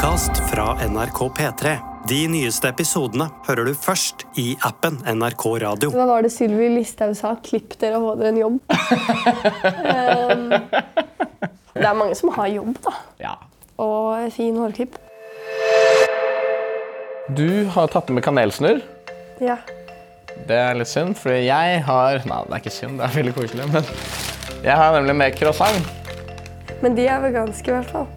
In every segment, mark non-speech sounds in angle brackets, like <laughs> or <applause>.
podkast fra NRK P3. De nyeste episodene hører du først i appen NRK Radio. Hva var det Sylvi Listhaug sa? Klipp dere og få dere en jobb. <laughs> um, det er mange som har jobb, da. Ja. Og fin hårklipp. Du har tatt med kanelsnurr. Ja. Det er litt synd, for jeg har Nei, det er ikke synd, det er veldig koselig, men jeg har nemlig med croissant. Men de er veganske, i hvert fall.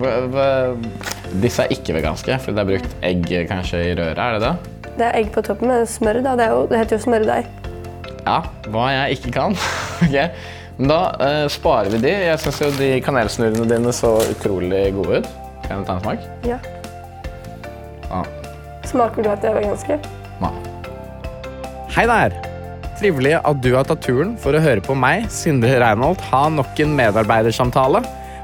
Hva- Disse er ikke veganske, for det er brukt egg kanskje i røret, er det det? Det er egg på toppen med smør. da. Det, jo, det heter jo smørdeig. Ja, hva jeg ikke kan. <laughs> ok, men da eh, sparer vi de. Jeg synes jo de kanelsnurrene dine så utrolig gode ut. Kan jeg ta en smak? Ja. Ah. Smaker du at de er veganske? Ja. Hei der! Trivelig at du har tatt turen for å høre på meg, Sindre Reinholt, ha nok en medarbeidersamtale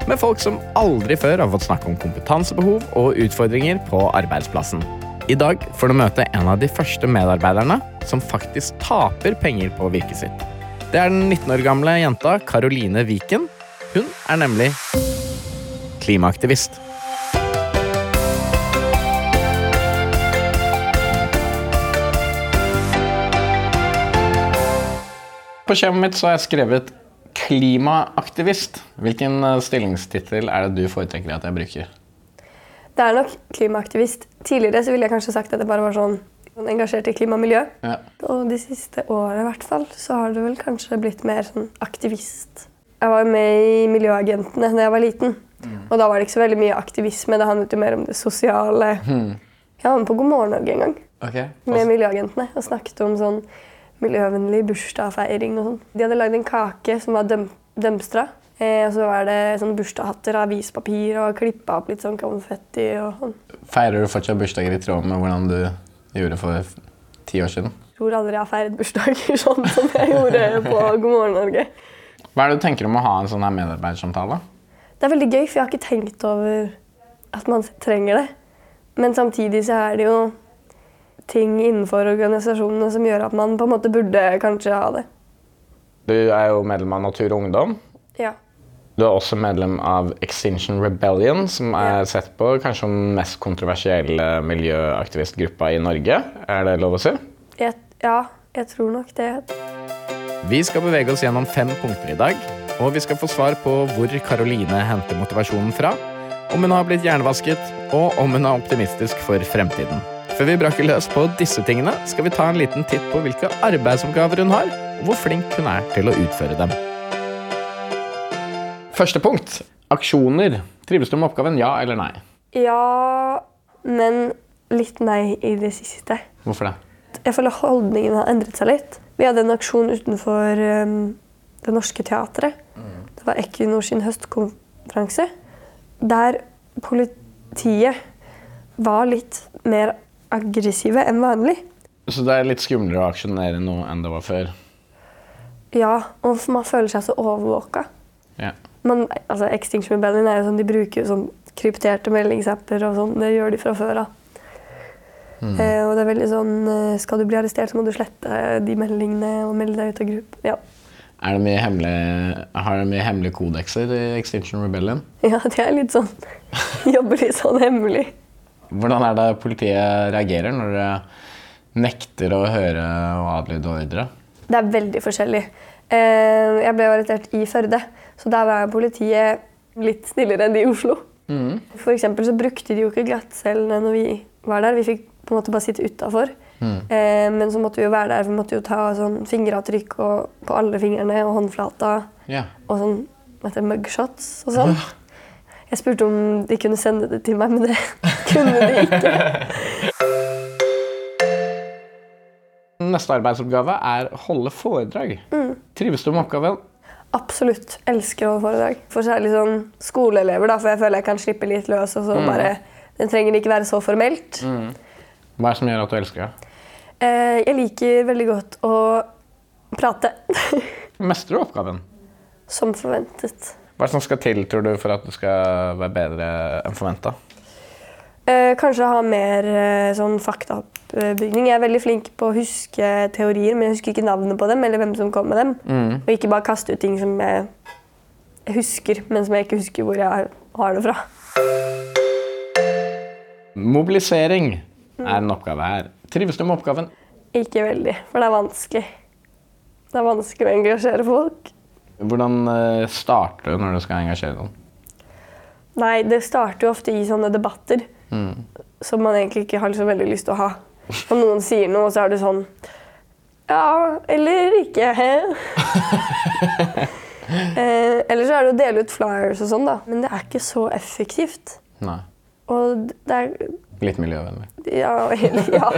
med folk som aldri før har fått snakke om kompetansebehov og utfordringer på arbeidsplassen. I dag får du møte en av de første medarbeiderne som faktisk taper penger på virket sitt. Det er den 19 år gamle jenta Caroline Viken. Hun er nemlig klimaaktivist. På skjemaet mitt så har jeg skrevet klimaaktivist. Hvilken eh, stillingstittel er det du foretrekker at jeg bruker? Det er nok klimaaktivist. Tidligere så ville jeg kanskje sagt at jeg bare var sånn engasjert i klima og miljø. Ja. Og de siste årene i hvert fall, så har det vel kanskje blitt mer sånn aktivist. Jeg var med i Miljøagentene da jeg var liten. Og da var det ikke så veldig mye aktivisme. Det handlet jo mer om det sosiale. Jeg var med på God morgen Norge en gang okay. med Miljøagentene og snakket om sånn miljøvennlig bursdagsfeiring og sånn. De hadde lagd en kake som var døm dømstra. Eh, og så var det sånne bursdagshatter av avispapir og klippa opp litt sånn konfetti og sånn. Feirer du fortsatt bursdager i tråd med hvordan du gjorde for ti år siden? Jeg tror aldri jeg har feiret bursdager <laughs> sånn som jeg gjorde på God morgen Norge. Hva er det du tenker om å ha en sånn her medarbeidersamtale? Det er veldig gøy, for jeg har ikke tenkt over at man trenger det. Men samtidig så er det jo ting innenfor organisasjonene som gjør at man på en måte burde kanskje ha det. Du er jo medlem av Natur og Ungdom. Ja. Du er også medlem av Extinction Rebellion, som er Ja. sett på kanskje den mest kontroversielle miljøaktivistgruppa i Norge. Er det lov å si? Jeg, ja, jeg tror nok det. Vi skal bevege oss gjennom fem punkter i dag, og vi skal få svar på hvor Karoline henter motivasjonen fra, om hun har blitt hjernevasket, og om hun er optimistisk for fremtiden. Før vi braker løs på disse tingene, skal vi ta en liten titt på hvilke arbeidsoppgaver hun har, og hvor flink hun er til å utføre dem. Første punkt. Aksjoner. Trives du med oppgaven, ja eller nei? Ja, men litt nei i det siste. Hvorfor det? Jeg føler holdningen har endret seg litt. Vi hadde en aksjon utenfor um, Det Norske Teatret. Det var Equinor sin høstkonferanse. Der politiet var litt mer aggressive enn vanlig. Så det er litt skumlere å aksjonere nå enn det var før? Ja, og man føler seg så overvåka. Ja. Men, altså Extinction Rebellion er jo sånn, de bruker jo sånn krypterte meldingsapper og sånn. Det gjør de fra før av. Eh, og det er veldig sånn eh, Skal du bli arrestert, så må du slette de meldingene og melde deg ut av gruppen. Ja. Er det mye hemmelige, har de mye hemmelige kodekser i Extinction Rebellion? ja, det er litt sånn <laughs> Jobber litt sånn hemmelig. Hvordan er det politiet reagerer når dere nekter å høre og adlyde ordre? Det er veldig forskjellig. Eh, jeg ble arrestert i Førde, så der var politiet litt snillere enn de i Oslo. For eksempel så brukte de jo ikke glattcellene når vi var der. Vi fikk på en måte bare sitte utafor. Mm. men så måtte vi jo være der, vi måtte jo ta sånn fingeravtrykk på alle fingrene og håndflata. Yeah. Og sånn mugshots og sånn. <laughs> Jeg spurte om de kunne sende det til meg, men det <laughs> kunne de ikke. Neste arbeidsoppgave er holde foredrag. Trives du med oppgaven? Absolutt. Elsker å holde foredrag. For særlig sånn skoleelever, da, for jeg føler jeg kan slippe litt løs. og så bare, Det trenger ikke være så formelt. Hva er det som gjør at du elsker det? Eh, jeg liker veldig godt å prate. <laughs> Mestrer du oppgaven? som forventet. Hva er det som skal til tror du, for at du skal være bedre enn forventa? Eh, kanskje ha mer eh, sånn faktaoppbygning. Jeg er veldig flink på å huske teorier, men jeg husker ikke navnet på dem. eller hvem som kom med dem. Og ikke bare kaste ut ting som jeg, jeg husker, men som jeg ikke husker hvor jeg har det fra. Mobilisering er en oppgave her. Trives du med oppgaven? Ikke veldig, for det er vanskelig. Det er vanskelig å engasjere folk. Hvordan eh, starter du når du skal engasjere noen? Nei, det starter jo ofte i sånne debatter som man egentlig ikke har så veldig lyst til å ha. Og noen sier noe, og så er det sånn Ja, eller ikke. <laughs> Eh, eller så er det å dele ut flyers og sånn, da. Men det er ikke så effektivt. Nei. Og det er Litt miljøvennlig. Ja, ja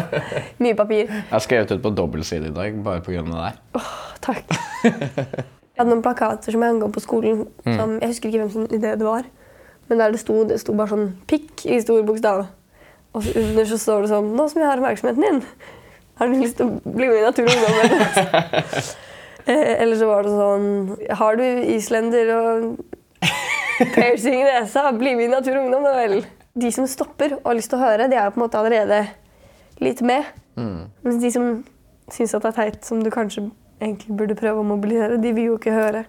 mye papir. Jeg har skrevet ut på dobbeltside i dag bare pga. deg. Åh, oh, Takk. <laughs> Jeg hadde noen plakater som jeg hang opp på skolen. Som, jeg husker ikke hvem sin idé det var. Men der det sto, det sto bare sånn 'pikk' i stor bokstav. Og så under så står det sånn 'Nå som jeg har oppmerksomheten din, har du lyst til å bli med i Natur og Ungdom?' eller noe?» Eh, Eller så var det sånn 'Har du islender og piercing i nesa, bli med i Natur og Ungdom, da vel'. De som stopper og har lyst til å høre, de er jo på en måte allerede litt med. Mens de som syns at det er teit, som du kanskje egentlig burde prøve å mobilisere, de vil jo ikke høre.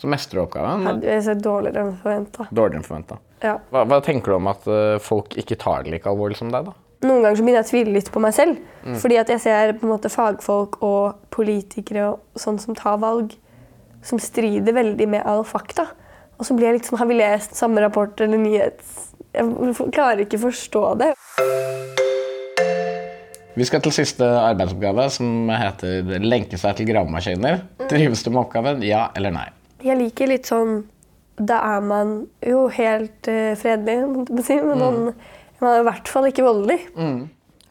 Så mestrer du oppgaven. Jeg er dårligere enn forventa. Dårligere enn forventa. Ja. Hva, hva tenker du om at eh, folk ikke tar det like alvorlig som deg, da? Noen ganger så begynner jeg å tvile litt på meg selv. Fordi at jeg ser på en måte fagfolk og politikere og sånn som tar valg, som strider veldig med all fakta. Og så blir jeg sånn Har vi lest samme rapport eller nyhets... Jeg klarer ikke å forstå det. Vi skal til siste arbeidsoppgave, som heter 'lenke seg til gravemaskiner'. Trives du med oppgaven? Ja eller nei? Jeg liker litt sånn Da er man jo helt uh, fredelig, måtte jeg si, men man, man er i hvert fall ikke voldelig.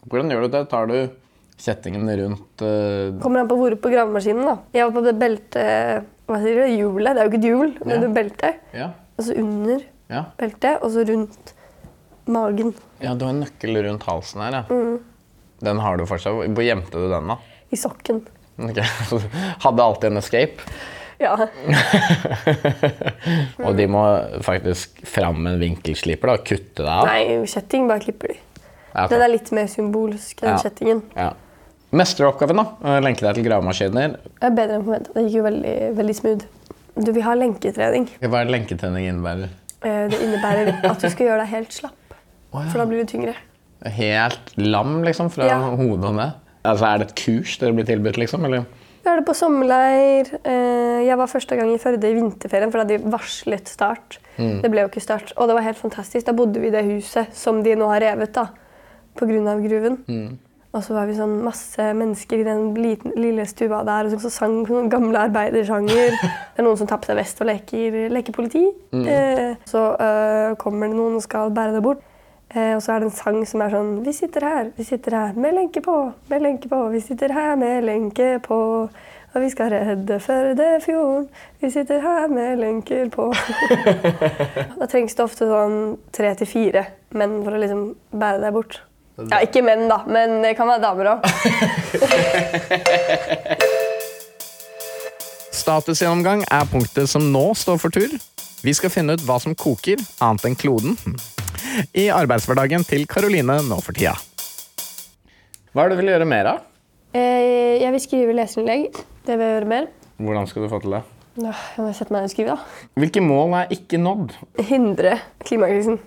Hvordan gjør du det? Tar du kjettingen rundt uh... Kommer an på hvor på gravemaskinen. da. Jeg var på det beltet Hva sier du? Hjulet. Det er jo ikke et hjul, men yeah. det beltet. Og Altså under yeah. beltet, og så rundt magen. ja, du har en nøkkel rundt halsen her, ja. Den har du fortsatt. Hvor gjemte du den, da? I sokken. Ok, Hadde alltid en escape. Ja. <laughs> Og de må faktisk fram med en vinkelsliper da, og kutte deg av. Nei, kjetting bare klipper de. Ja, ok. Den er litt mer symbolsk, den Ja. kjettingen. Ja. Mesteroppgaven, da. Lenke deg til gravemaskiner. Det er bedre enn forventa. Det gikk jo veldig, veldig smooth. Du vi har lenketrening. Hva er det lenketrening innebærer? Eh, Det innebærer at du skal gjøre deg helt slapp, for da blir du tyngre. Helt lam, liksom, fra Ja. hodet og ned? Altså, Er det et kurs dere blir tilbudt, liksom? Eller? Vi har det på sommerleir. Eh, Jeg var første gang i Førde i vinterferien, for da hadde de varslet start. Det ble jo ikke start. Og det var helt fantastisk. Da bodde vi i det huset som de nå har revet da, pga. gruven. Og så var vi sånn masse mennesker i den liten, lille stua der og så sang noen gamle arbeidersanger. <laughs> Det er noen som tar på seg vest og leker, leker politi. Mm. så eh, kommer det noen og skal bære det bort. Eh, og så er det en sang som er sånn Vi sitter her, vi sitter her med lenke på, med lenke på. Vi sitter her med lenke på. Og vi skal redde Førdefjorden. Vi sitter her med lenker på. <laughs> da trengs det ofte sånn tre til fire menn for å liksom bære deg bort. Ja, ikke menn, da, men det kan være damer òg. <laughs> Statusgjennomgang er punktet som nå står for tur. Vi skal finne ut hva som koker, annet enn kloden, i arbeidshverdagen til Karoline nå for tida. Hva er det du vil gjøre mer av? Eh, jeg vil skrive leserinnlegg. Det vil jeg gjøre mer. Hvordan skal du få til det? Ja, Jeg må sette meg ned og skrive, da. Hvilke mål er ikke nådd? Hindre klimakrisen.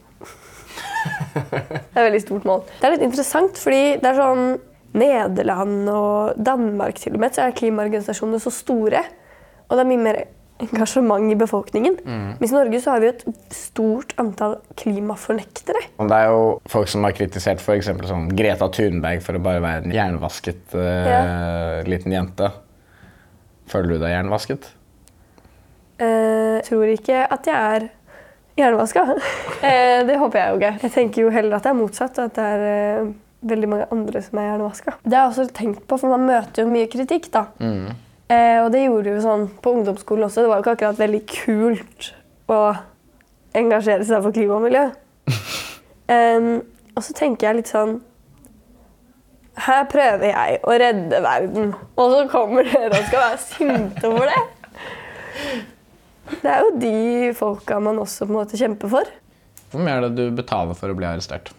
Det er et veldig stort mål. Det er litt interessant, fordi det er sånn Nederland og Danmark til og med, så er klimaorganisasjonene så store. Og det er mye mer engasjement i befolkningen. Mens i Norge så har vi et stort antall klimafornektere. Det er jo folk som har kritisert f.eks. sånn Greta Thunberg for å bare være en jernvasket eh, liten jente. Føler du deg jernvasket? Uh, tror ikke at jeg er jernvaska. <laughs> uh, det håper jeg jo ikke. Jeg tenker jo heller at det er motsatt, at det er eh, veldig mange andre som er hjernevaska. Det har jeg også tenkt på, for man møter jo mye kritikk, da. Eh, og det gjorde jo sånn på ungdomsskolen også. Det var jo ikke akkurat veldig kult å engasjere seg for klima og miljø. <laughs> Um, og så tenker jeg litt sånn Her prøver jeg å redde verden, og så kommer dere og skal være sinte over det. Det er jo de folka man også på en måte kjemper for. Hvor mye er det du betaler for å bli arrestert?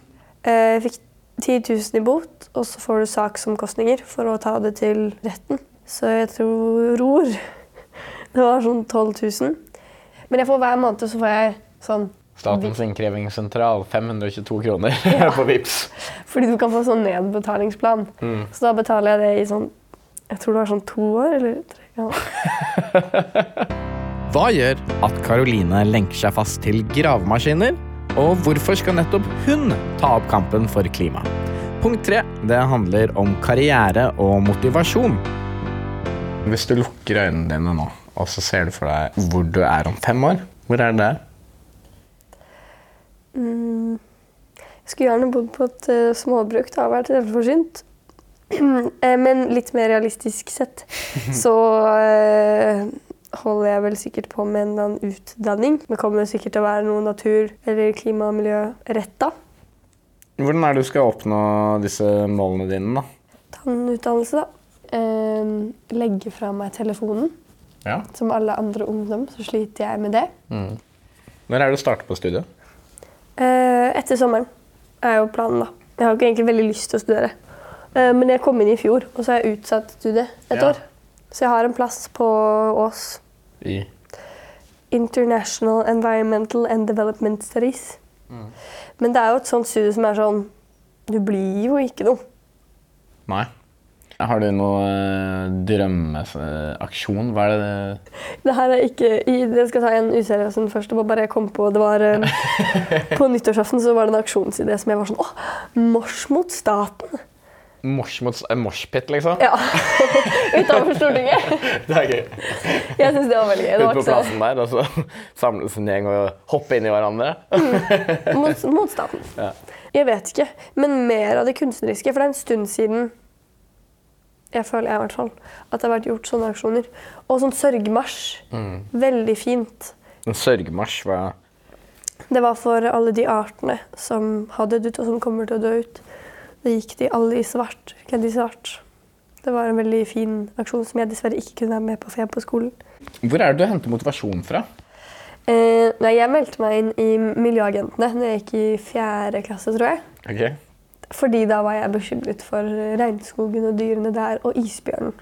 Eh, Jeg fikk 10 000 i bot, og så får du saksomkostninger for å ta det til retten. Så jeg tror <laughs> det var sånn 12 000. Men jeg får hver måned så får jeg sånn Statens innkrevingssentral, 522 kroner <laughs> på Vips. Fordi du kan få sånn nedbetalingsplan. Mm. Så da betaler jeg det i sånn Jeg tror det var sånn to år eller tre. Ja. <laughs> Hva gjør at Karoline lenker seg fast til gravemaskiner? Og hvorfor skal nettopp hun ta opp kampen for klima? Punkt tre det handler om karriere og motivasjon. Hvis du lukker øynene dine nå, og så ser du for deg hvor du er om fem år, hvor er det? Mm. Jeg skulle gjerne bodd på et uh, småbruk. Det har vært selvforsynt. forsynt. <clears throat> Men litt mer realistisk sett <laughs> så uh, holder jeg vel sikkert på med en eller annen utdanning. Det kommer sikkert til å være noe natur- eller klima- og miljøretta. Hvordan er det du skal oppnå disse målene dine, da? Ta en utdannelse, da. Eh, legge fra meg telefonen. Ja. Som alle andre ungdom så sliter jeg med det. Når er det du starter på studiet? Eh, etter sommeren er jo planen, da. Jeg har ikke egentlig veldig lyst til å studere. Eh, men jeg kom inn i fjor, og så har jeg utsatt studiet et Ja. år. Så jeg har en plass på Ås. I International Environmental and Development Studies. Men det er jo et sånt studie som er sånn Du blir jo ikke noe. Nei. Har du noen eh, drømmeaksjon? Hva er det Det her er ikke Jeg skal ta en useriøs en først. Det var bare jeg kom på det var eh, <laughs> På nyttårsaften så var det en aksjonsidé som jeg var sånn Å, Mors mot staten! Mors mot eh, moshpit, liksom? Ja. <laughs> Utenfor Stortinget. <laughs> Det er gøy. Jeg syns det var veldig gøy. Ute på plassen der, og så samles en gjeng og hopper inn i hverandre. mot, mot staten. Ja. Jeg vet ikke. Men mer av det kunstneriske. For det er en stund siden jeg føler jeg i hvert fall, at det har vært gjort sånne aksjoner. Og sånn sørgemarsj. Veldig fint. En sørgemarsj hva Det var for alle de artene som har dødd ut, og som kommer til å dø ut. Da gikk de alle i svart, i svart. Det var en veldig fin aksjon som jeg dessverre ikke kunne være med på, for jeg er på skolen. Hvor er det du henter motivasjon fra? Eh, nei, jeg meldte meg inn i Miljøagentene da jeg gikk i fjerde klasse, tror jeg. Ok. Fordi da var jeg bekymret for regnskogen og dyrene der, og isbjørnen.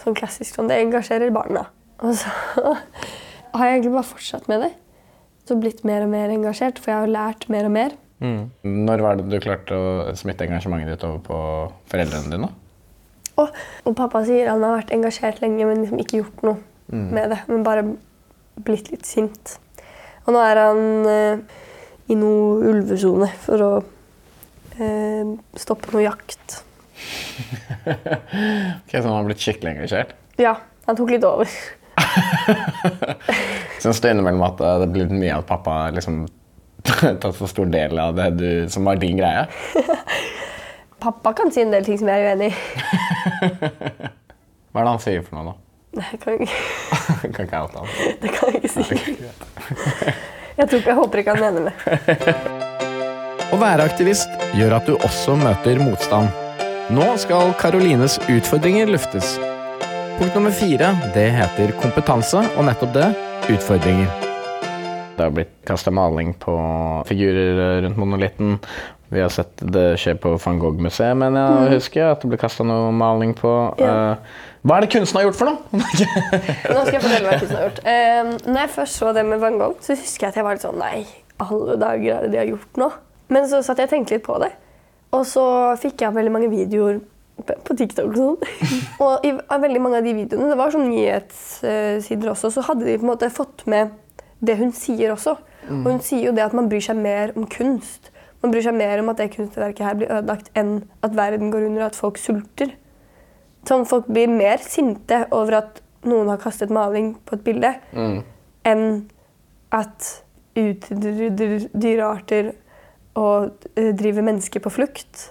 Sånn klassisk sånn. Det engasjerer barna. Og så <laughs> har jeg egentlig bare fortsatt med det. Så blitt mer og mer engasjert, for jeg har lært mer og mer. Mm. Når var det du klarte å smitte engasjementet ditt over på foreldrene dine? Og, og pappa sier han har vært engasjert lenge, men liksom ikke gjort noe med det. Men bare blitt litt sint. Og nå er han eh, i noe ulvesone for å eh, stoppe noe jakt. <laughs> Ok, Så han har blitt skikkelig engasjert? Ja, han tok litt over. <laughs> Syns du innimellom at eh, det blir litt mye at pappa liksom <laughs> tatt så stor del av det du, som var din greie? Pappa kan si en del ting som jeg er uenig i. Hva er det han sier for noe, da? Nei, jeg kan ikke, kan ikke oute han. det kan jeg ikke si. Jeg, tror, ikke- jeg håper ikke han mener det. Å være aktivist gjør at du også møter motstand. Nå skal Karolines utfordringer luftes. Punkt nummer fire det heter kompetanse, og nettopp det utfordringer. Det har blitt kasta maling på figurer rundt monolitten. Vi har sett det skje på van Gogh-museet, men jeg husker at det ble kasta noe maling på. Ja. Eh, Hva er det kunsten har gjort for noe? <laughs> Nå skal jeg fortelle hva kunsten har gjort. Eh, når jeg først så det med Van Gogh, så husker jeg at jeg var litt sånn Nei, alle dager er det de har gjort nå? Men så satt jeg og tenkte litt på det. Og så fikk jeg veldig mange videoer på TikTok og sånn. <laughs> og i veldig mange av de videoene, det var sånn nyhetssider også, så hadde de på en måte fått med det hun sier også. Og hun sier jo det at man bryr seg mer om kunst. Man bryr seg mer om at det kunstverket her blir ødelagt, enn at verden går under og at folk sulter. Sånn, folk blir mer sinte over at noen har kastet maling på et bilde, enn at utrydder dyrearter og eh, driver mennesker på flukt.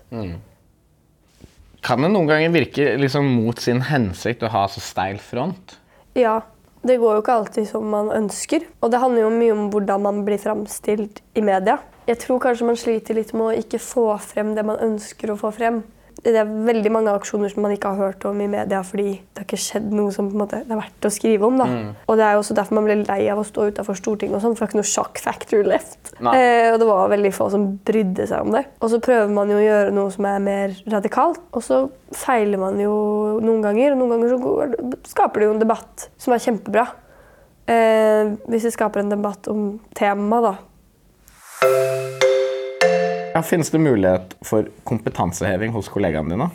Kan det noen ganger virke liksom mot sin hensikt å ha så steil front? Ja, det går jo ikke alltid som man ønsker. Og det handler jo mye om hvordan man blir framstilt i media. Jeg tror kanskje man sliter litt med å ikke få frem det man ønsker å få frem. Det er veldig mange aksjoner som man ikke har hørt om i media fordi det har ikke skjedd noe som måte, det er verdt å skrive om. da. Og det er jo også derfor man blir lei av å stå utenfor Stortinget, og sånn, for det er ikke noe sjakk factor left. Eh, og det var veldig få som brydde seg om det. Og så prøver man jo å gjøre noe som er mer radikalt, og så feiler man jo noen ganger. Og noen ganger så går, skaper det jo en debatt som er kjempebra. Eh, hvis det skaper en debatt om temaet, da, Ja, Finnes det mulighet for kompetanseheving hos kollegaene dine?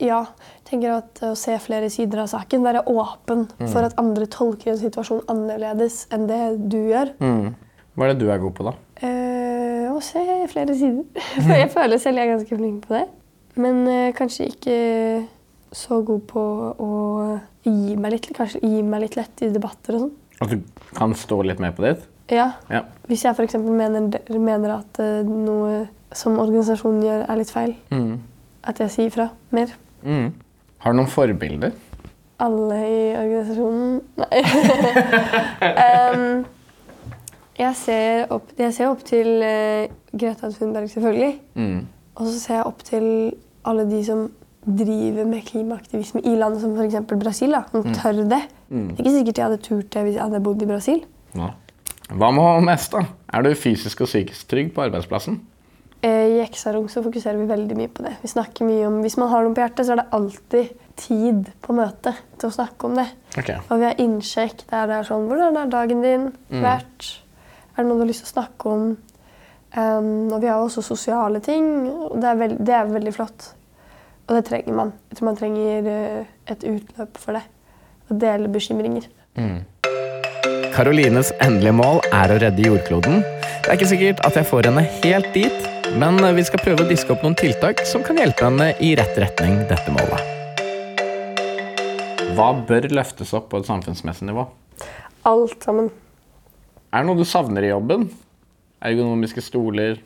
Ja, jeg tenker at å se flere sider av saken, være åpen for at andre tolker en situasjon annerledes enn det du gjør. Hva er det du er god på, da? Eh, å se flere sider. <laughs> For jeg føler selv jeg er ganske flink på det. Men eh, kanskje ikke så god på å gi meg litt, kanskje gi meg litt lett i debatter og sånn. At du kan stå litt mer på ditt? Ja, Ja. Hvis jeg f.eks. Mener, mener at eh, noe som organisasjonen gjør, er litt feil, Mm. at jeg sier fra mer. Mm. Har du noen forbilder? Alle i organisasjonen Nei. <laughs> um, jeg, ser opp, jeg ser opp til uh, Greta Thunberg, selvfølgelig. Mm. Og så ser jeg opp til alle de som driver med klimaaktivisme i land som f.eks. Brasil. Da, som tør det. Det er ikke sikkert jeg hadde turt det hvis jeg hadde bodd i Brasil. Ja. Hva med HMS, da? Er du fysisk og psykisk trygg på arbeidsplassen? Eh, I Exarung så fokuserer vi veldig mye på det. Vi snakker mye om, Hvis man har noe på hjertet, så er det alltid tid på møtet til å snakke om det. Okay. Og vi har innsjekk der det er sånn Hvordan er dagen din vært? Er det noe du har lyst til å snakke om? Um, og vi har også sosiale ting, og det er, veld, det er veldig flott. Og det trenger man. Jeg tror man trenger eh, et utløp for det. Å dele bekymringer. Karolines endelige mål er å redde jordkloden. Det er ikke sikkert at jeg får henne helt dit, men vi skal prøve å diske opp noen tiltak som kan hjelpe henne i rett retning dette målet. Hva bør løftes opp på et samfunnsmessig nivå? Alt sammen. Er det noe du savner i jobben? Ergonomiske stoler?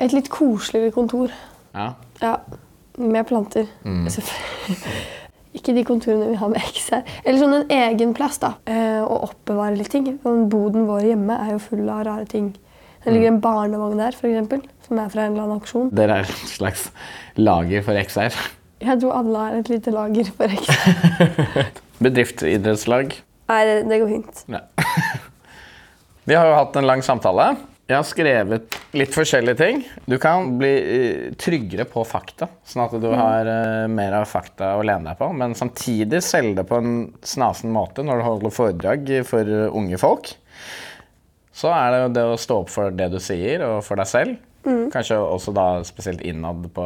Et litt koseligere kontor. Ja. Ja, med planter. Selvfølgelig. Ikke de kontorene vi har med X her. Eller sånn en egen plass, da. Eh, å oppbevare litt ting. Sånn Boden vår hjemme er jo full av rare ting. Det ligger en barnevogn der, for eksempel, som er fra en eller annen aksjon. Dere er et slags lager for XR. Jeg tror alle har et lite lager for XR. <laughs> Bedriftsidrettslag. Nei, det, det går fint. Ja. <laughs> Vi har jo hatt en lang samtale. Jeg har skrevet litt forskjellige ting. Du kan bli eh, tryggere på fakta, sånn at du har eh, mer av fakta å lene deg på, men samtidig selge det på en snasen måte når du holder foredrag for eh, unge folk. Så er det jo det å stå opp for det du sier, og for deg selv. Kanskje også da spesielt innad på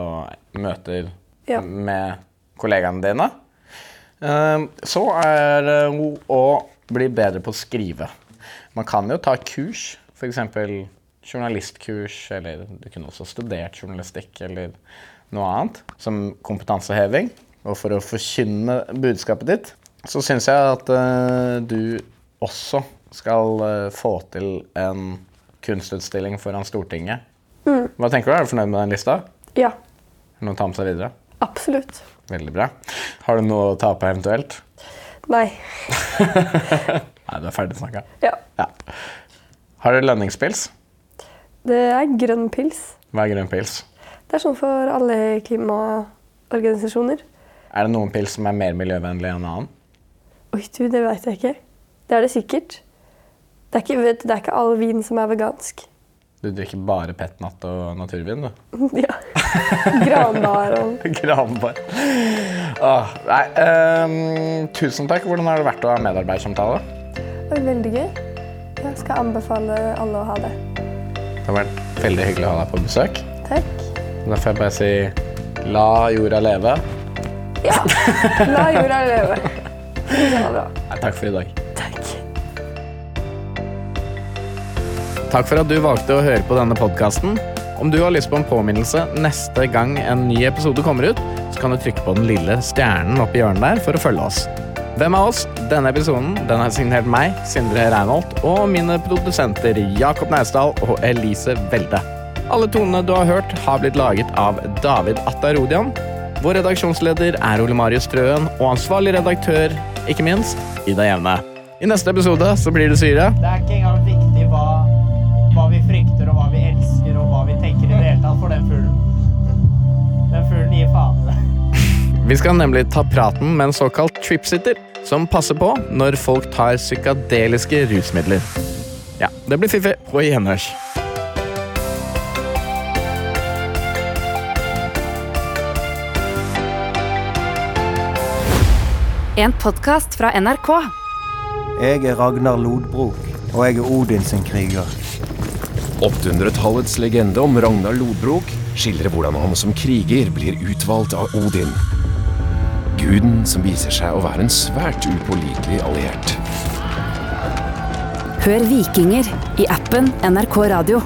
møter Ja. med kollegaene dine. Eh, Så er det å bli bedre på å skrive. Man kan jo ta kurs, f.eks. journalistkurs, eller du kunne også studert journalistikk eller noe annet, som kompetanseheving. Og for å forkynne budskapet ditt, så syns jeg at uh, du også skal uh, få til en kunstutstilling foran Stortinget. Hva tenker du? Er du fornøyd med den lista? Ja, Er det noe å ta med seg videre? absolutt. Veldig bra. Har du noe å ta på eventuelt? Nei. <laughs> Nei, du er ferdig snakka. Ja. Ja. Har du lønningspils? Det er grønn pils. Hva er grønn pils? Det er sånn for alle klimaorganisasjoner. Er det noen pils som er mer miljøvennlig enn annen? Oi, du, det vet jeg ikke. Det er det sikkert. Det er ikke, vet, det er ikke all vin som er vegansk. Du drikker bare petnat og naturvin, du. <laughs> ja. Granbar og <laughs> Granbar. Åh, nei, um, tusen takk. Hvordan har det vært å ha medarbeidersamtale? Veldig gøy. Jeg skal anbefale alle å ha det. Det har vært veldig hyggelig å ha deg på besøk. Takk. Da får jeg bare si la jorda leve. Ja. La jorda leve. Det var bra. Nei, takk for i dag. Takk. Takk for at du valgte å høre på denne podkasten. Om du har lyst på en påminnelse neste gang en ny episode kommer ut, så kan du trykke på den lille stjernen oppi hjørnet der for å følge oss. Hvem av oss? Denne episoden den har signert meg, Sindre Reinholt, og mine produsenter Jakob Naustdal og Elise Welde. Alle tonene du har hørt, har blitt laget av David Attarodian. Vår redaksjonsleder er Ole Marius Trøen, og ansvarlig redaktør, ikke minst, Ida Jevne. I neste episode så blir det syre. Det er ikke engang Vi skal nemlig ta praten med en såkalt tripsitter, som passer på når folk tar psykadeliske rusmidler. Ja, det blir fiffig. På gjenhørs. En podkast fra NRK. Jeg er Ragnar Lodbrok, og jeg er Odin sin kriger. 800-tallets legende om Ragnar Lodbrok skildrer hvordan han som kriger blir utvalgt av Odin. Guden som viser seg å være en svært upålitelig alliert. Hør Vikinger i appen NRK Radio.